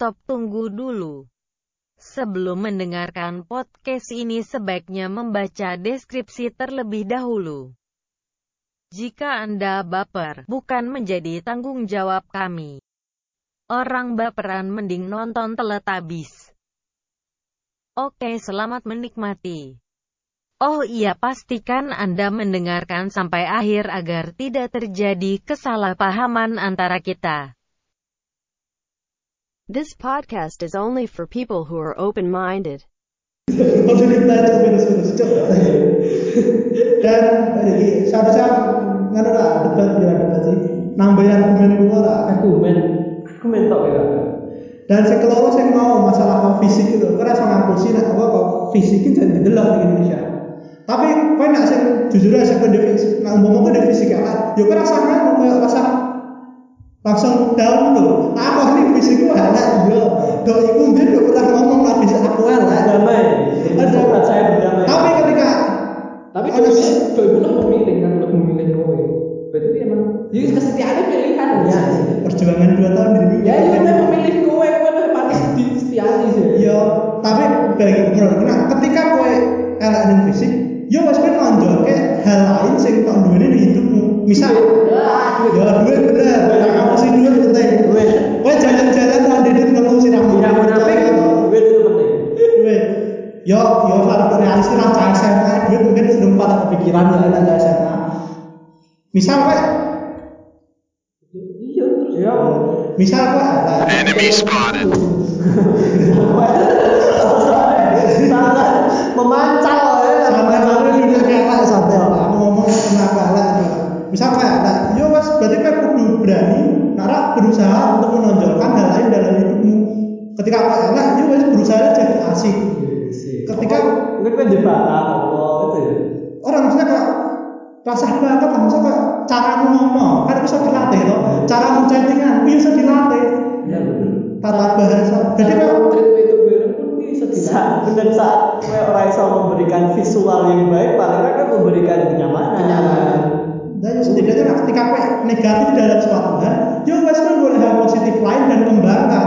stop tunggu dulu. Sebelum mendengarkan podcast ini sebaiknya membaca deskripsi terlebih dahulu. Jika Anda baper, bukan menjadi tanggung jawab kami. Orang baperan mending nonton Teletubbies. Oke, selamat menikmati. Oh iya, pastikan Anda mendengarkan sampai akhir agar tidak terjadi kesalahpahaman antara kita. This podcast is only for people who are open-minded. Dan ya saya saya mau masalah kau fisik itu. Karena ngaku sih nak apa kau fisik itu jadi delok di Indonesia. Tapi kau nak sing jujur aja kau ngomong kau di fisik ya. Yo kau rasa kan kau langsung down. Nah, aku ini fisik gue elek yo. Dok iku mbien gak pernah ngomong lah fisik aku elek. damai jadi sobat saya berdamai Tapi ketika tapi Ada sih. doi pun lah memilih kan lebih memilih kowe berarti emang ya kesetiaannya pilihan ya perjuangan dua tahun di ya ya udah memilih kowe kowe lebih panas di setiani sih Yo, tapi bagi menurut nah, ketika kowe ning fisik, yo wis kowe nonjolke hal lain sing tak duweni ning hidupmu. Misal, ya duit bener, kamu sih duit penting. Duit. Kowe jalan-jalan tak ada duit ngomong sirah tidak munafik duit itu penting Duit. Yo, yo harus realistis lah cah SMA, duit mungkin belum pada kepikiran ya enak cah SMA. Misal kowe, iya terus ya misal kowe. Enemy spotted. sangat memancal misal kayak nah yo mas berarti kan kudu berani nara berusaha untuk menonjolkan hal lain dalam hidupmu. Ketika apa enak yo wes berusaha jadi asik. Ketika mungkin kan jebakan apa itu ya? Orang maksudnya kayak rasa banget lah maksudnya kayak caramu ngomong. Kan bisa dilatih loh caramu chattingan bisa dilatih ya bener. Tata bahasa. Jadi jadi kayak itu pun bisa Sa- bener saat kowe ora iso memberikan visual yang baik paling kan memberikan kenyamanan. Kenyamanan Nah, ya setidaknya lah, ketika kowe negatif dalam suatu hal, yo wes kowe boleh hal positif lain dan kembangkan.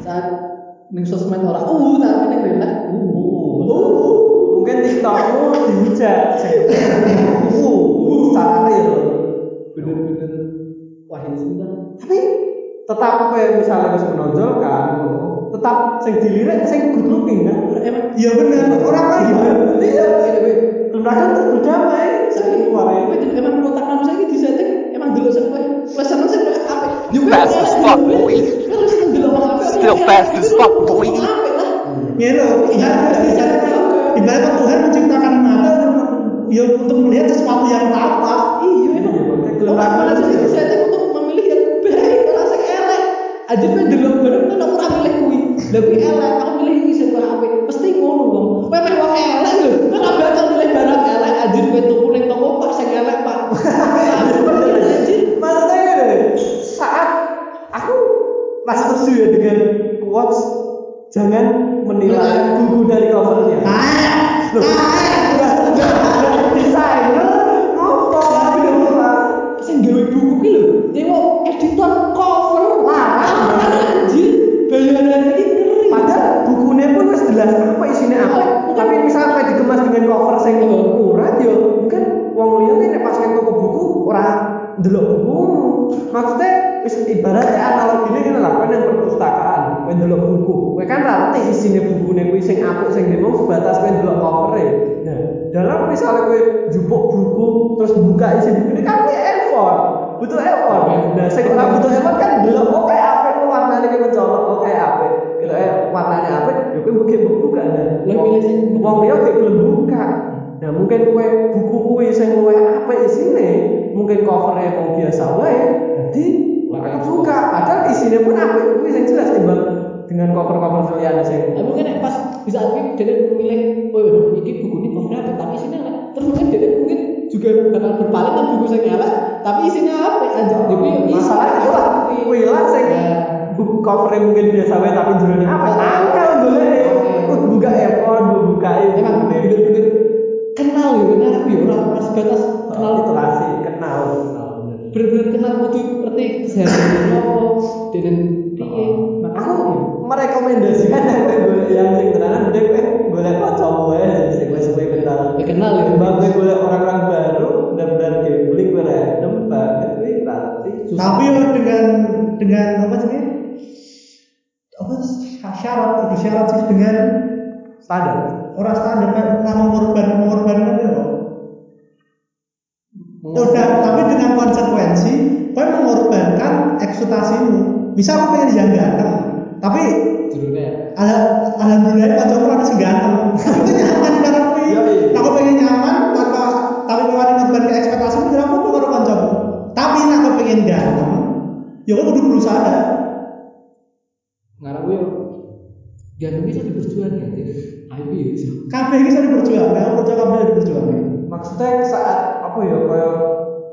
saat ning sosmed ora uh tapi ning real life uh uh. mungkin tiktokmu dihujat. Sing uh. Uh secara real bener-bener. Wah ini sudah tapi tetap kowe misalnya wis menonjolkan tetap sing dilirik sing good looking kan? Emang Iya benar, orang kan gimana? iya. Kadang tuh berdamai saya keluarnya kowe jadi emang otak manusia iki disetting emang delok sing kowe kowe seneng sing kowe apik. Yo Fast as fuck, boy. seneng delok apik. Still fast as fuck, boy. apik lah. Ya loh, Tuhan pasti ibaratnya Tuhan menciptakan mata untuk ya untuk melihat sesuatu yang tampak. iya emang. Otak manusia iki disetting untuk memilih yang baik ora sing elek. Aja kowe delok bareng kan ora milih kuwi. Lha kuwi elek aku milih iki sing kowe apik. Mesti ngono wong kowe meh wong elek kowe tuku ning toko Pak. Sing elek Pak maksudnya gini saat aku masih setuju ya dengan quotes jangan menilai buku dari covernya. Ah, ndelok buku. Maksudnya wis ibaratnya analogine ngene lah kowe nang perpustakaan. Kowe ndelok buku. Kowe kan ra ngerti isine bukune kuwi sing apik sing ndi mung sebatas kowe ndelok covere nah dalam misalnya kowe jupuk buku terus buka isi buku ini kan kowe effort. Butuh effort. Nah sing ora butuh effort kan ndelok oh kayak apik kok warnane kowe mencolok? Oh kayak apik gitu eh warnane apik yo kowe mungkin buka nah milih sing- wong liya gak buka. Nah mungkin kowe buku kuwi sing luwih apik isine mungkin covernya mau biasa wae jadi mereka buka padahal isinya pun apik kuwi sing jelas timbang dengan cover-cover liyane sing Tapi mungkin pas bisa aku dia memilih, oh ini buku ini kok apa? Tapi isinya elek. Terus mungkin dia mungkin juga bakal berpaling ke buku yang elek, tapi isinya apa? Aja. Jadi masalah itu lah kuwi lah sing Ya. buku covernya mungkin biasa wae tapi judulnya apa angel golek ikut buka effort buka Emang bener-bener kenal ya, kenal aku ya orang pas batas kenal itu lah sih kenal kudu ngerti? Kesehatan apa? Dan piye. aku yang sing tenanan mending kowe golek kancamu wae sing wis kowe kenal. Kowe kenal ya. Mbak golek orang-orang baru benar-benar kowe random banget berarti Tapi berusaha. Ngarep yo. Ganteng bisa diperjuangkan ya. Ayo yo iso. Kabeh iki bisa diperjuangkan, aku percaya kabeh bisa diperjuangkan. Maksudnya saat apa ya kaya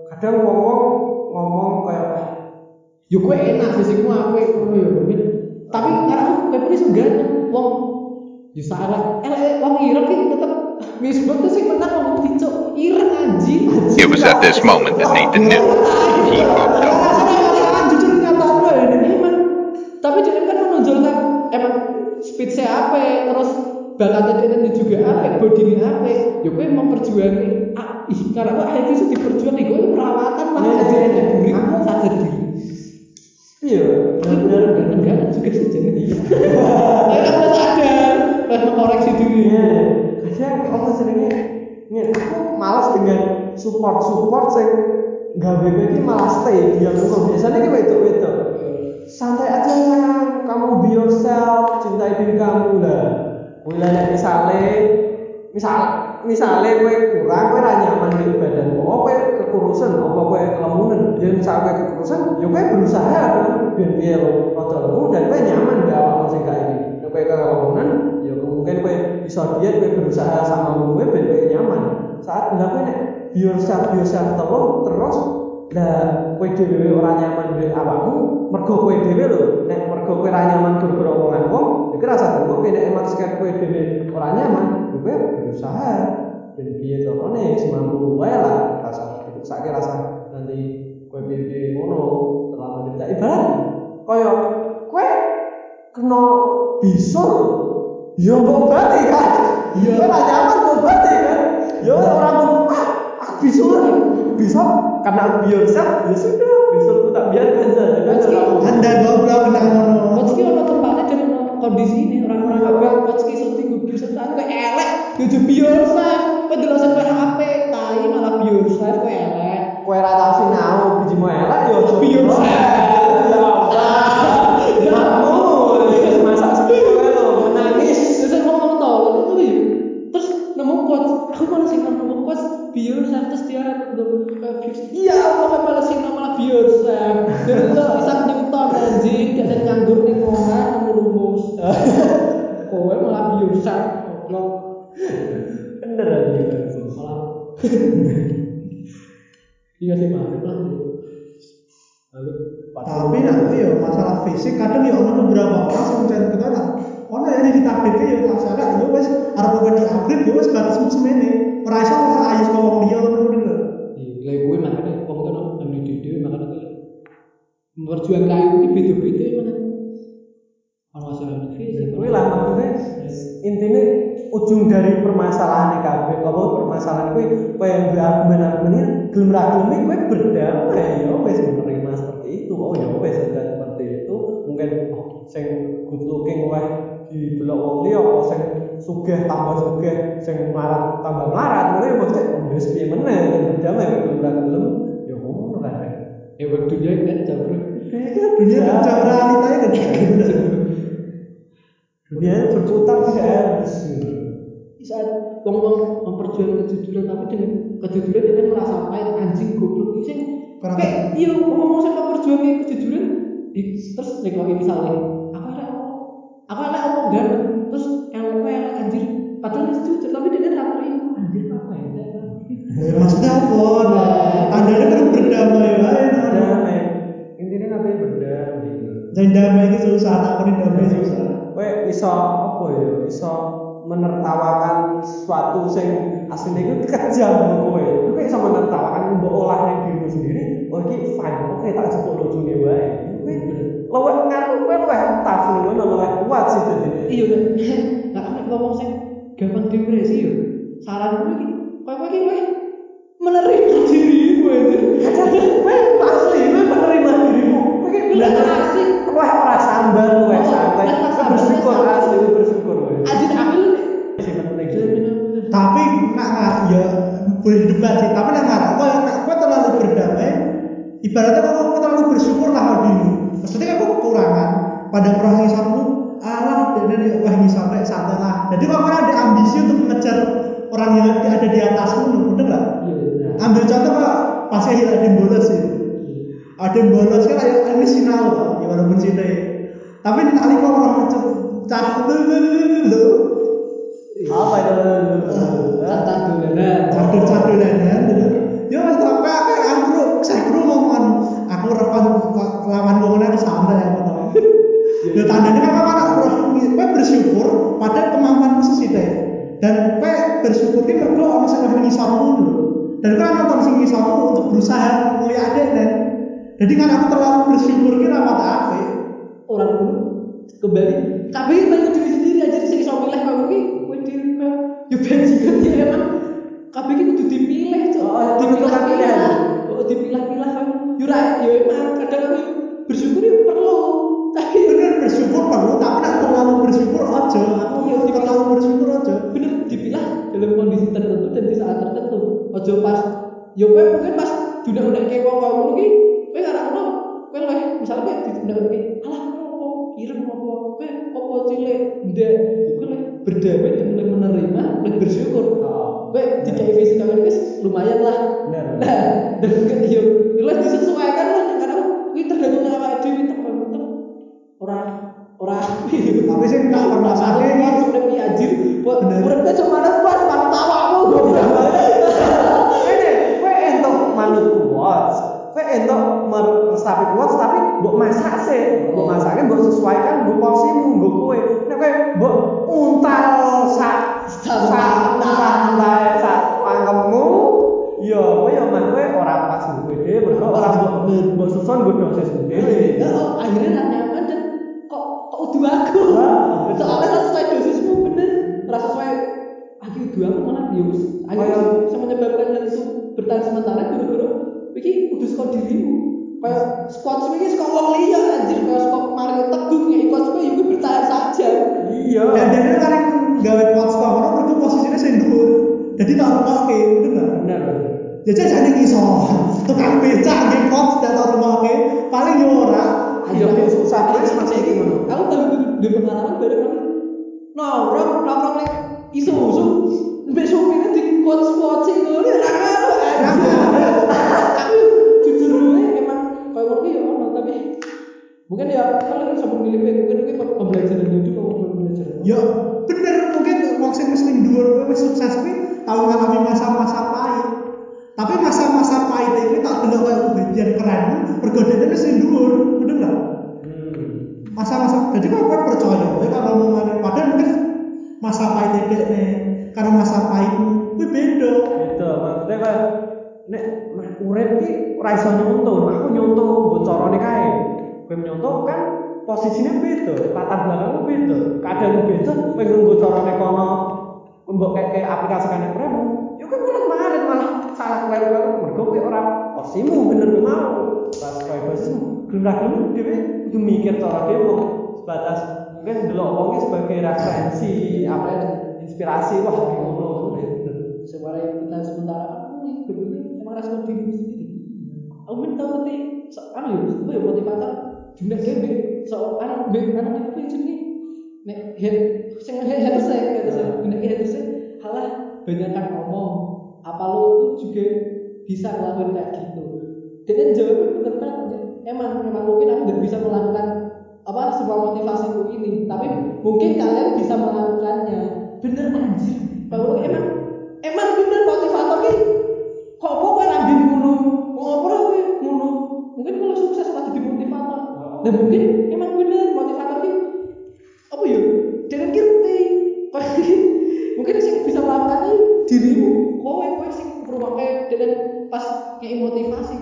kadang wong-wong ngomong kaya "Ah, Yo kowe enak fisikmu apik ngono yo mungkin. Tapi ngarep kowe iso ganteng wong yo salah elek wong ireng iki tetep misbut tuh sing menang ngomong dicuk ireng anjing. It was at this moment that Nathan knew he fucked up. Kan jujur nyataan ya ini emang. Tapi dia kan menonjolkan emang speed saya apa terus bakatnya dia juga apa body apa ya? Gue mau perjuangin ah, ih karena gue akhirnya itu diperjuangin gue perawatan lah Iya, aja iya, enak iya. diri. Aku- sadar diri. Iya. Tapi benar bener ganteng ganteng juga sih jadi tapi aku udah sadar udah mengoreksi diri. Iya, kadang apa jenenge ngene aku males dengan support support sing gawe kowe iki malah stay diam terus biasanya ki wedok-wedok santai aja sayang. Kamu be yourself. Cintai diri kamu lah. Mulai misale. Misal misale kowe kurang ra nyaman di badanmu oh kowe kekurusan? Apa kowe kelemunan ya misal kowe kekurusan ya kowe berusaha kan ben piye lo lemu dan kowe nyaman di awakmu sing kae iki nek kowe kelemunan ya mungkin kowe bisa diet kowe berusaha sama kowe ben kowe nyaman. Saat lah kowe nek be yourself be yourself terus terus lah kowe dhewe ora nyaman mbek awakmu mergo kowe dhewe lho nek mergo kowe ora nyaman gara-gara omongan wong kira rasa kowe nek emang kowe dhewe ora nyaman ya kowe berusaha. Ben piye carane semampu wae lah rasa sakit rasa nanti kowe piye ngono terlalu menderita ibarat kaya kowe kena bisul ya mbok obati kan ya ora nyaman mbok obati kan ya ora mbok ah aku bisul bisa karena biasa ya sudah biarkan saja kan orang Anda goblok kena ngono. Coach ki ono tempatnya ono kondisi ini orang-orang kabeh coach ki iso tinggu bisa saat kowe elek biasa. Kowe delok sing kowe HP tai malah biasa kowe elek. Kue rata sinau biji mau elek biasa. Goblok. bener aja Malah. Iya sih balik lah ya. Tapi nak yo masalah fisik kadang yo ono beberapa orang sing kita nak ono ya di takdirke yo asale yo wis arep kowe di upgrade yo wis batasmu semene. Ora iso ora ayu saka wong liya ngono lho. Iya, lah gue makanya wong kan anu dhewe makanya gue memperjuangkan kayu ini beda-beda emang. Kalau masalah di fisik, Kuwi lah maksudnya intinya ujung dari permasalahan kabeh apa permasalahan kuwi kowe yang duwe argumen-argumen ini gelem ra gelem kowe berdamai ya wis menerima seperti itu. Oh ya wis sudah seperti itu. Mungkin oh, sing good looking weh di delok wong liya apa sing sugih tambah sugih sing melarat tambah melarat ngono ya maksudnya oh wis piye meneh yang berdamai kowe gelem ra gelem ya ngono kan. Ya wong dunia kan jabro. Dunia kerja realitanya kan dunia berputar tidak habis Di saat wong-wong memperjuangkan kejujuran tapi dengan kejujuran dia merasa pahit anjing goblok. Sing Karena- kayak iya ngomong sing memperjuangkan kejujuran terus nek kok misalnya aku elek apa? Aku elek apa ganteng terus elek elek anjir. Padahal dia jujur tapi dia ra terima anjir apa ya? Ya, maksudnya apa? Nah, tandanya kan berdamai wae nah. berdamai. Intinya kabeh berdamai? Dan damai itu susah, tak pernah damai susah. Kowe iso apa ya iso menertawakan sesuatu sing asline iku kejam kowe kowe iso menertawakan mbok olah ning dirimu sendiri oh iki fine oke tak jupuk lucune wae kowe luwih ngaku kowe luwih tough ngono luwih kuat sih dadi iya Nek. gampang depresi yo. Saranku iki kowe kowe iki luwih ibaratnya kau, kau Jadi kan aku terlalu bersyukur ra pati apik. orang dulu kembali. Kabeh banyak diri sendiri aja sing iso milih kowe iki kowe dhewe kowe yo bajingan ya emang kabeh iki kudu dipilih cok. Oh, oh dipilah-pilah yo ra yo emang kayak alah kowe opo ireng opo kowe opo cilik? Ndak. Yo kowe leh berdamai dan leh menerima leh bersyukur. Oh. kowe dikai fisik kawin wis lumayan lah. Bener. nah dan kowe yo yo leh disesuaikan lah kadang kuwi tergantung nek awake dhewe tek kowe tek ora ora. Tapi sing tak pernah sakit urip iki anjir. Buat Bener. urip aja manut puas manut awakmu goblok. Ini, kowe entuk manut kuat. Kowe entuk meresapi kuat tapi mbok masak sih. Mbok masaknya mbok sesuaikan mbok porsimu mbok kowe. Nek kowe mbok untal sak sak untal sak pangkemmu Ya, kowe ya mah kowe ora pas kowe dhewe, mergo ora mbok mbok susun nggo dosismu dhewe. Oh, akhirnya ra nyaman dan kok kok udu aku. Bener. Soalnya ra sesuai dosismu bener. Ra sesuai aku udu aku malah ya wis akhirnya menyebabkan hal itu bertahan sementara gara-gara iki udu saka dirimu. Kayak squad iki saka wong liya anjir kayak saka Mario Teguh ngeki coach kowe ya kuwi bertahan saja. Iya. Dan dia kan yang gawe quotes kok ngono mergo posisinya sing dhuwur. Jadi tak rumokke, bener gak? Bener. Jadi jadi ngisor. Tukang becak nggih quotes tak tak rumokke. Paling yo ora. Aku susah Ini- wis Mas ini- iki ngono. Aku baru di pengalaman bareng aku nongkrong nongkrong ning isu-isu mbek supirnya di quote quote sing ngono ya ra karo tapi mungkin ya kalau bisa memilih mungkin mungkin pembelajaran hidup apa pembelajaran Ya bener mungkin wong sing wis ning dhuwur kowe wis sukses kuwi tau ngalami masa-masa pahit. Tapi masa-masa pahit iki tak delok koyo wah biar keren. Mergo dene wis ning dhuwur, bener gak? Masa-masa jadi kok kowe percaya wae karo omongane padahal mungkin masa pahit dekne karo masa pahitmu kuwi beda. Beda, maksudnya kayak nek mah urip ki ora iso nyontoh, aku nyontoh nggo carane kae. Kowe nyontoh kan posisinya beda, latar belakangmu beda, keadaanmu beda, kowe nggo carane kono mbok kayak aplikasikan nek uripmu, yo kowe mulut marit malah salah kleru-kleru mergo kowe ora posisimu bener kowe mau. Pas kowe posisimu, gelem gelem dhewe kudu mikir cara dhewe sebatas mungkin delok wongnya sebagai referensi, apa inspirasi wah ngono, ya bener. Sementara yang kita sementara kan mulai berbeda emang respon dirimu sendiri. Aku minta ngerti so, anu ya, apa ya motivator dunia kayak be, so anu be, anu nih apa ya jenenge? Nek head, sing head saya, saya, dunia kayak haters saya, halah banyakkan omong. Apa lo tuh juga bisa ngelakuin kayak gitu? Dan jawabnya bener banget. Emang, emang mungkin aku nggak bisa melakukan apa semua motivasiku ini, tapi mungkin kalian bisa melakukannya. Bener anjir. Kalau emang emang bener motivator ki dan mungkin emang bener motivator ki apa ya? Kowe iki mungkin sing bisa melakukannya dirimu. Kowe kowe sing ngrungokke dan pas ngei motivasi.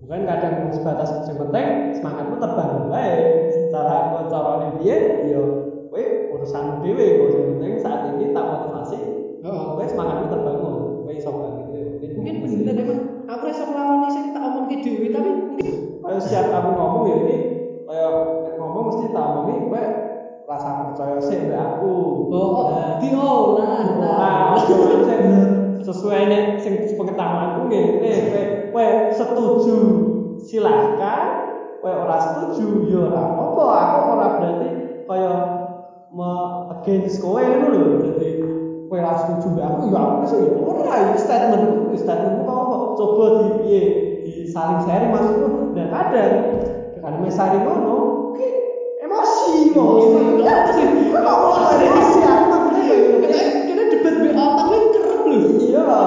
Bukan kadang sebatas yang penting semangatmu terbangun baik. Secara kok carane piye? Ya kowe urusanmu dhewe kok yang penting saat ini tak motivasi. Semangatku terbangun kowe iso kowe mungkin bener emang. Aku rasa ngelakoni sing tak omong ke dewi tapi mungkin kayak setiap aku ngomong ya ini kowe rasa percaya sih mbak aku. Oh, Nah, diolah omongan sing sesuai nek sing pengetahuanku ngene, kowe kowe setuju? Silahkan, kowe ora setuju? Ya ora apa aku ora berarti kaya me against kowe ngono lho. Dadi kowe ora setuju mbek aku ya aku wis ya ora. Iki statementku, iki statementmu kok? Coba di piye? Di saling sharing maksudku. Nah, kadang kadang mes sharing ngono, sih? Kok ngomong emosi aku maksudnya pengen kita kita debat be otak gue kerep lho Iya lah.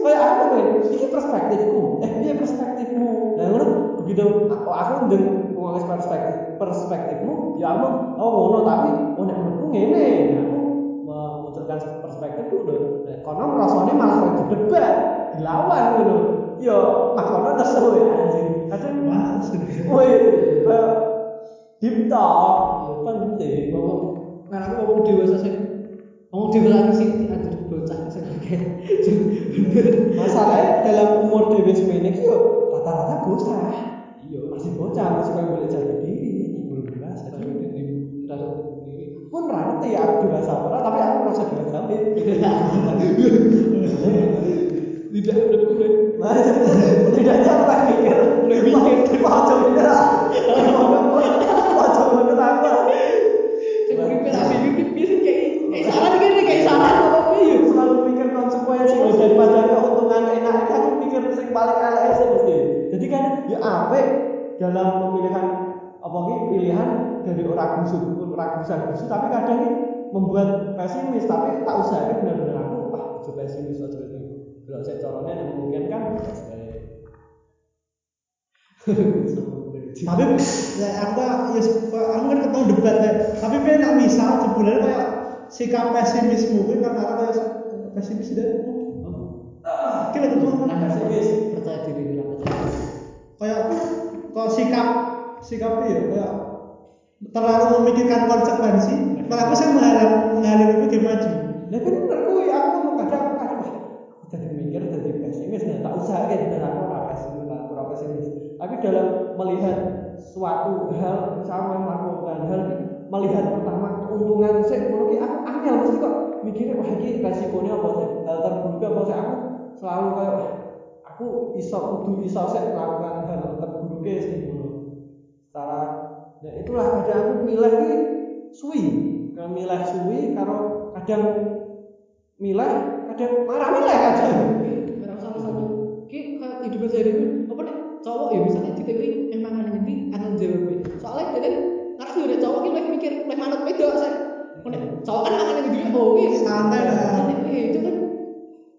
Aku ini perspektifku. Eh, iya perspektifmu. Nah, ngono begitu aku aku ndeng ngomongin perspektif perspektifmu, ya aku oh ngono tapi oh nek menurutku ngene. Aku memunculkan perspektifku lho. Nah, kono ngrasane malah koyo didebat, dilawan ngono. Ya, makono nesu ya anjing. Kadang gitu. Woi, kayak deep talk, ya penting. ngomong kan aku ngomong dewasa sih ngomong dewasa sih anjir bocah sing akeh bener Masalahnya dalam umur dewe semene ki yo rata-rata bocah. Iya, masih bocah, masih kayak boleh jati diri, belum dewasa. Tapi udah di rasa sendiri Pun ngerti ya aku dewasa ora, tapi aku merasa dewasa weh. tidak udah setidaknya aku lagi mikir, Lebih mikir. Ojo mikir paling elek sih mesti. Jadi kan ya apik dalam pemilihan apa pilihan dari orang gusu ragusan gusu tapi kadang ki membuat pesimis tapi tak usahakan benar-benar aku wah ojo pesimis ojo ini. Belok saya caranya yang memungkinkan terus baik. Tapi ya, aku ya aku kan ketemu debat ya. tapi ben nak misal jebulane kayak sikap pesimismu kan kayak pesimis deh kira ketemu nah pesimis kayak kok sikap sikapnya ya kayak terlalu memikirkan konsekuensi malah aku saya menghalang menghalangi itu maju Lah bener kuwi aku ngomong kadang aku kadang wah aku jadi mikir jadi pesimis nah tak usah kayak bener aku ora pesimis lah ora pesimis. Tapi dalam melihat suatu hal misalnya melakukan hal melihat pertama keuntungan sih ki aku angel mesti kok mikirnya wah iki resikonya apa sih? Hal terburuk apa sih aku selalu kayak aku iso kudu iso sih melakukan hal terburuknya sih ngono. Secara nah itulah kadang aku milih ki suwi. Kalau milih suwi karo kadang milih kadang marah milih kadang Karena salah satu ki hidup sehari ini apa nih cowok ya misalnya di teori emang aneh nanti akan jawab soalnya dia kan ngarep nek cowok ki lebih mikir lebih manut wedok sih nek cowok kan mangan dhewe oh ki Santai. Kan nek itu kan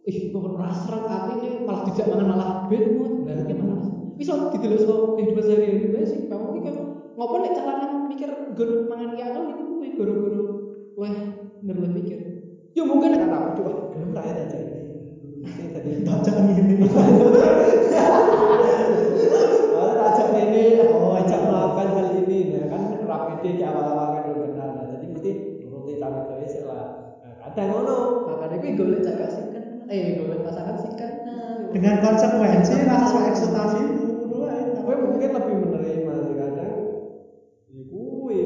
ih kok ora seret atine malah tidak mangan malah mood. Lah iki mana? Bisa didelok so kehidupan sehari-hari. Wae sih kamu ki kan ngopo nek cara lanang mikir gur mangan iya kan iku kuwi goro-goro leh bener leh mikir. Yo mungkin kan apa wah belum rakyat aja ini. Tadi jangan gini Maksudnya ajak ini, oh ajak melakukan hal ini, nah kan rapide di awal-awal kan belum kenal, nah jadi mesti nuruti cawe sih lah. Nah, kadang ngono, makanya gue golek cewek eh golek pasangan sih kan. Dengan konsekuensi rasa sesuai ekspektasimu wae gue mungkin lebih menerima sih kadang. Ya gue,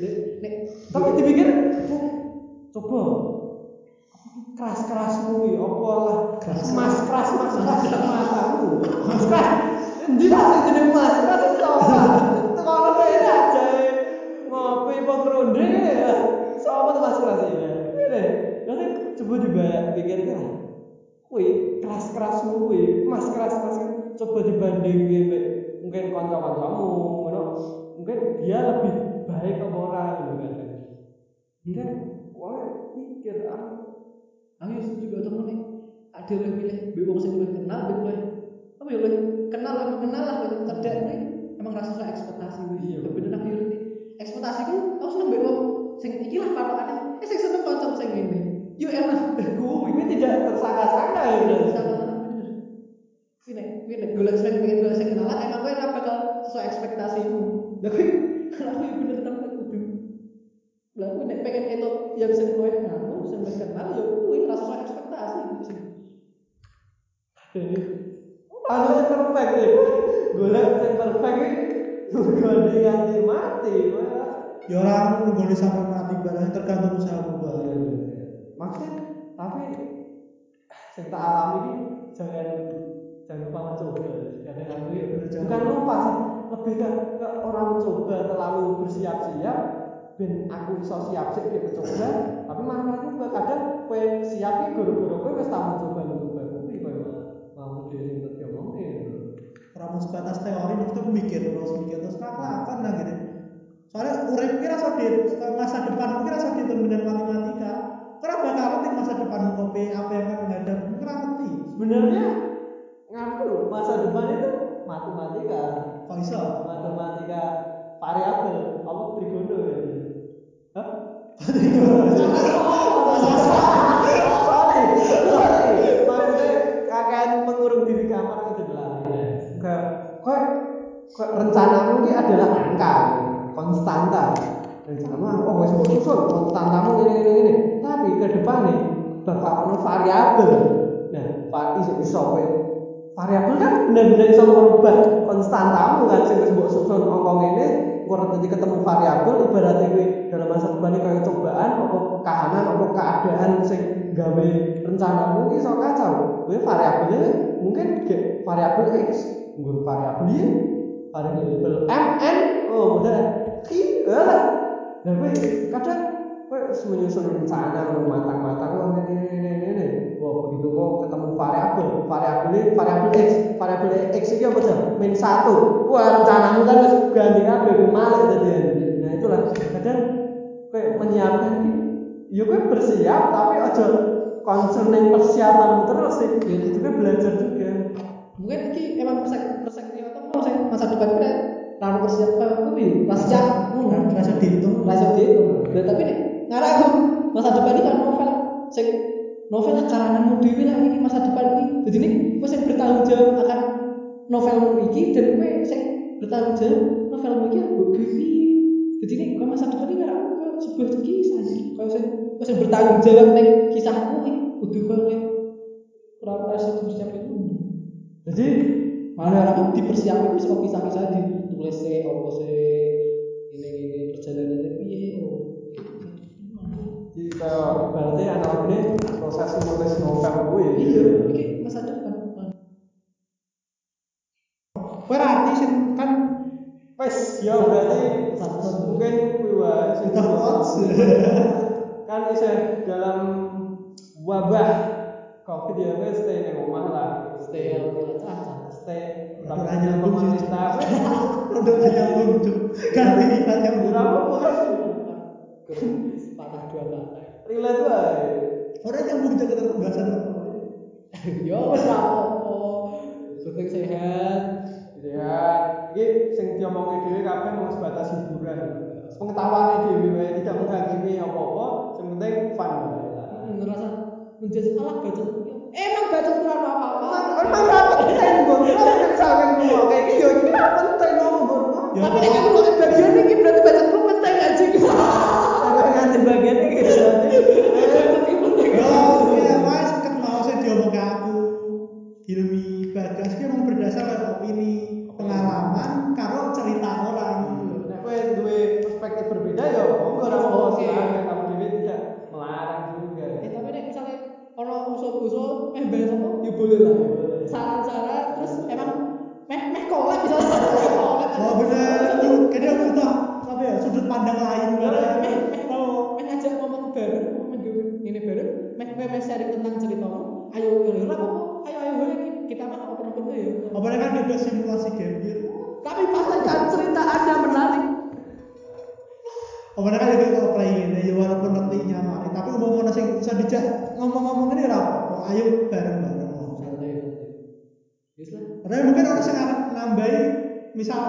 nek nek tapi dipikir, "Bu, coba. Keras kerasmu ya apa lah? Mas keras mas keras matamu mas keras endi lah jeneng mas keras itu apa tekono rene aja. Ngopi apa keronde ya tuh mas keras ini ini nanti coba dibayar pikir kuwi keras kerasmu kuwi. Mas keras keras. coba dibanding mbek mungkin kanca-kancamu ngono. Mungkin dia lebih baik apa ora ngono kadang kan wah mikir ah setuju gak temen nih. Ada oleh milih be wong sing luwih kenal be luwih. Apa ya luwih kenal luwih mengenal lah luwih cerdak kuwi. Emang rasa sesuai ekspektasi kuwi. Iya. ya bener aku yo ekspektasiku aku seneng be wong sing iki lah patokane eh sing seneng kancaku sing ngene yo emang kuwi Kuwi tidak tersangka-sangka ya nek kuwi nek golek sing pengen golek sing kenalan emang kowe ora bakal sesuai ekspektasimu. Lah kan aku ya bener tapi kudu. Lah nek pengen itu yang sing luwih anu, sing luwih kenal ya kuwi ora sesuai ekspektasi Jadi Ono sing perfect sih. Golek sing perfect iki nggone nganti mati. Wah. Ya orang nunggoni sampai mati barangnya tergantung usahamu bareng. Maksudnya tapi sing tak alami ini jangan jangan lupa mencoba. Kadang aku ya jangan bukan lupa. sih, lebih ke, ke orang mencoba terlalu bersiap-siap ben aku iso siap sih dia mencoba, tapi malah nyoba. Kadang kowe siap iki guru-guru kowe wis tau mencoba mencoba kowe mah mau dhewe sing tak gitu. Orang mau sebatas teori maksudnya mikir terus mikir terus lakon nah gini. Soalnya urip kira so di masa depanmu kira so dengan matematika. Bakal ngerti masa depanmu kopi apa yang akan menghadapimu kira ngerti. Sebenarnya ngaku loh masa depan itu matematika. Kok iso? Matematika variabel apa trigono ya. Hah? sorry, sorry. Maksudnya akan mengurung diri kamar lali. Kayak kok kok rencanamu ini adalah angka, konstanta. Rencanamu oh wis mbok susun konstantamu ini ini ini. Tapi ke nih bakal ono variabel. Nah, va- iso iso kowe variabel kan benar-benar bisa merubah konstantamu kan sing wis mbok susun angka ngene engko nanti ketemu variabel ibaratnya kowe dalam masa depan ini kayak cobaan apa kahanan apa keadaan sing gawe rencanamu iso kacau kowe variabelnya mungkin variabel x nggur variabel y variabel mn oh model ki dan kowe kadang harus menyusun rencana lu matang-matang oh ini ini ini ini ini wah begitu kok ketemu variabel variabel ini variabel x variabel x ini apa aja min satu. Wah rencanamu kan harus ganti kowe malik tadian nah itulah. Kadang kowe menyiapkan ini ya kowe bersiap tapi aja concerning persiapanmu novel karanganmu dewi lah ini masa depan ini. Jadi ini gue sing bertanggung jawab akan novelmu ini dan gue sing bertanggung jawab novelmu ini gue gue jadi ini gue masa depan ini aku sebuah kisah sih. Kalau sing gue sing bertanggung jawab neng kisahku ini udah gue kayak kurang rasa dipersiapin dulu jadi malah aku dipersiapin wis kok kisah-kisah ditulis se opo se ini ini perjalanannya piye oh Kayak berarti analoginya proses nulis novel gue. iya iki masa depan Kowe ra arti sing kan Wes, ya berarti mungkin kuwi wae sing Udah. Kan isih dalam wabah Covid ya wes stay ning omah lah. stay caca Stay tapi hanya pemerintah produk nyambung tuh. Ganti hanya Ora apa-apa kan. patah dua patah Relate wae. Orang nyambung jaga pembahasan ini. yo wis ra apa-apa penting sehat Sehat. Iki sing diomongi dhewe kabeh mung sebatas hiburan. Pengetahuannya dhewe wae tidak menghakimi apa-apa, sing penting fun wae. Hmm, ngerasa menjadi alah bacot emang bacot kurang apa-apa Emang emang ra penting kira nek sampe ngomong kayak iki yo iki ra penting ngomong. Ya, tapi nek ngerti bagian ini berarti bacot ku penting anjing nganti bagian Apa kan kayak offline ini ya walaupun ngerti nyamari, tapi umum ono sing bisa dijak ngomong-ngomong ini apa-apa. Ayo bareng-bareng. Karena mungkin orang sing arep nambahi misal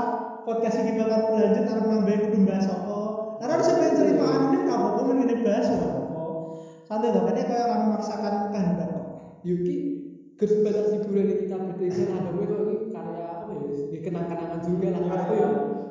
podcast ini bakal berlanjut arep nambahi kudu bahas apa. Karena orang sing pengen cerita anu ini ora apa-apa men ngene bahas ora apa-apa. Santai to, kene koyo ora memaksakan kehendak. Yuki sebatas hiburan yang kita bertiga lah ada gue kalau ini karya apa ya ya kenang-kenangan juga lah Ya, aku ya.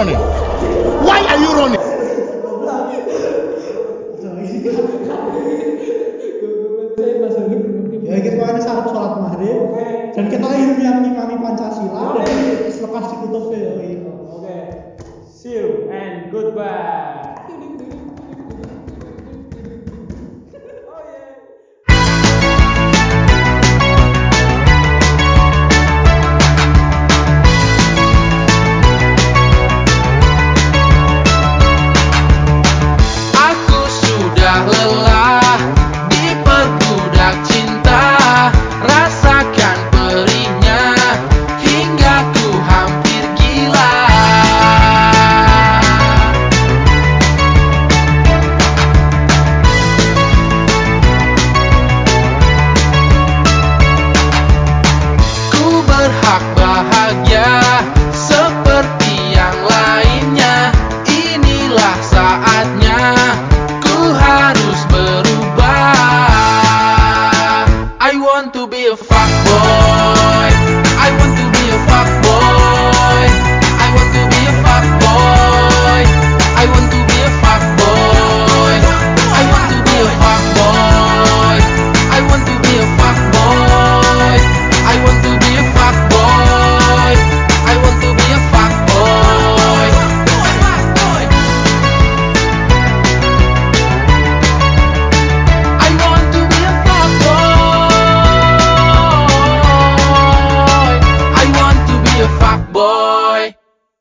running? Why are you running? ya kita ini syarat sholat maghrib dan kita yang mengimani Pancasila dan lepas dikutuk ya